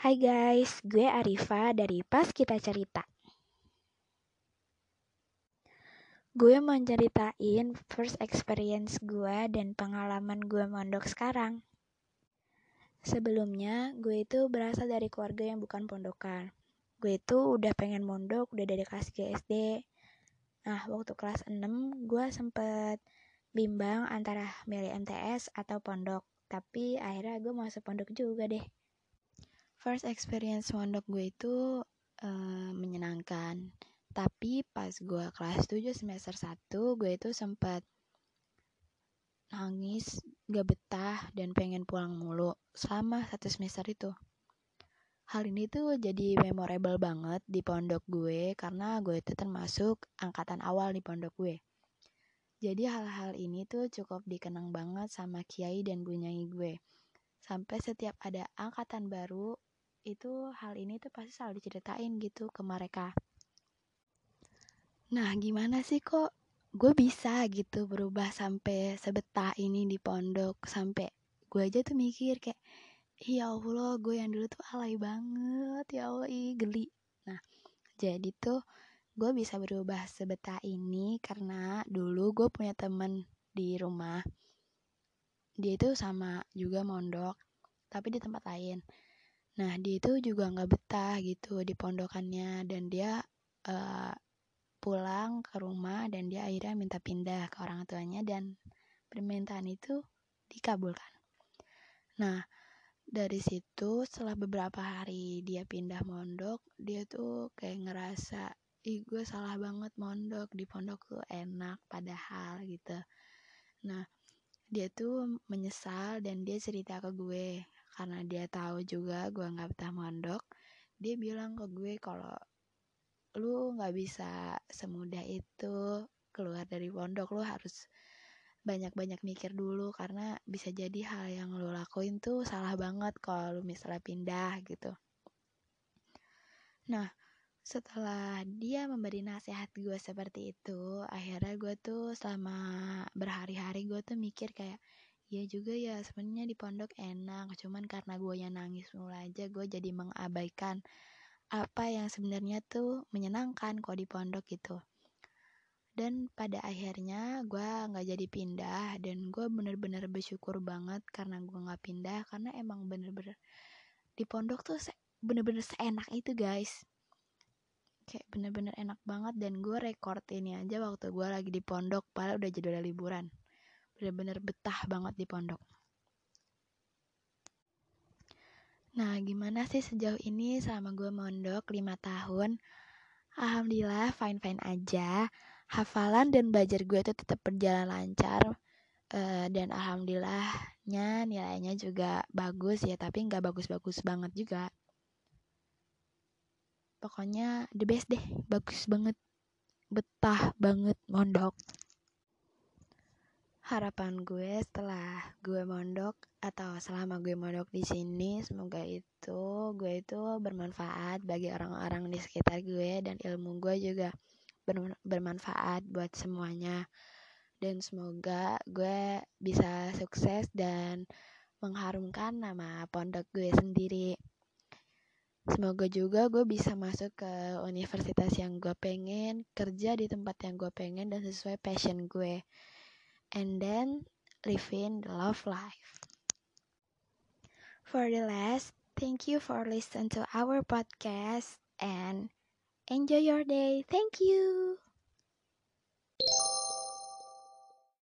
Hai guys, gue Arifa dari Pas Kita Cerita. Gue mau ceritain first experience gue dan pengalaman gue mondok sekarang. Sebelumnya, gue itu berasal dari keluarga yang bukan pondokan. Gue itu udah pengen mondok udah dari kelas 3 SD. Nah, waktu kelas 6, gue sempet bimbang antara milih MTS atau pondok. Tapi akhirnya gue masuk pondok juga deh first experience mondok gue itu uh, menyenangkan. Tapi pas gue kelas 7 semester 1 gue itu sempat nangis gak betah dan pengen pulang mulu selama satu semester itu. Hal ini tuh jadi memorable banget di pondok gue karena gue itu termasuk angkatan awal di pondok gue. Jadi hal-hal ini tuh cukup dikenang banget sama kiai dan bunyai gue. Sampai setiap ada angkatan baru itu hal ini tuh pasti selalu diceritain gitu ke mereka. Nah gimana sih kok gue bisa gitu berubah sampai sebetah ini di pondok? Sampai gue aja tuh mikir kayak ya Allah gue yang dulu tuh alay banget ya Allah ih geli. Nah jadi tuh gue bisa berubah sebetah ini karena dulu gue punya temen di rumah. Dia itu sama juga mondok tapi di tempat lain Nah, dia itu juga nggak betah gitu di pondokannya dan dia uh, pulang ke rumah dan dia akhirnya minta pindah ke orang tuanya dan permintaan itu dikabulkan. Nah, dari situ setelah beberapa hari dia pindah mondok, dia tuh kayak ngerasa, ih gue salah banget mondok, di pondok tuh enak padahal gitu. Nah, dia tuh menyesal dan dia cerita ke gue karena dia tahu juga gue nggak betah mondok dia bilang ke gue kalau lu nggak bisa semudah itu keluar dari pondok. Lu harus banyak-banyak mikir dulu karena bisa jadi hal yang lu lakuin tuh salah banget kalau lu misalnya pindah gitu. Nah setelah dia memberi nasihat gue seperti itu akhirnya gue tuh selama berhari-hari gue tuh mikir kayak Iya juga ya sebenarnya di pondok enak cuman karena gue yang nangis mulu aja gue jadi mengabaikan apa yang sebenarnya tuh menyenangkan kok di pondok gitu. Dan pada akhirnya gue nggak jadi pindah dan gue bener-bener bersyukur banget karena gue nggak pindah karena emang bener-bener di pondok tuh bener-bener seenak itu guys. Kayak bener-bener enak banget dan gue record ini aja waktu gue lagi di pondok padahal udah jadwal liburan bener-bener betah banget di pondok. Nah, gimana sih sejauh ini selama gue mondok 5 tahun? Alhamdulillah fine-fine aja. Hafalan dan belajar gue tuh tetap berjalan lancar. Uh, dan alhamdulillahnya nilainya juga bagus ya, tapi nggak bagus-bagus banget juga. Pokoknya the best deh, bagus banget. Betah banget mondok harapan gue setelah gue mondok atau selama gue mondok di sini semoga itu gue itu bermanfaat bagi orang-orang di sekitar gue dan ilmu gue juga bermanfaat buat semuanya. Dan semoga gue bisa sukses dan mengharumkan nama pondok gue sendiri. Semoga juga gue bisa masuk ke universitas yang gue pengen kerja di tempat yang gue pengen dan sesuai passion gue and then living the love life. For the last, thank you for listening to our podcast and enjoy your day. Thank you.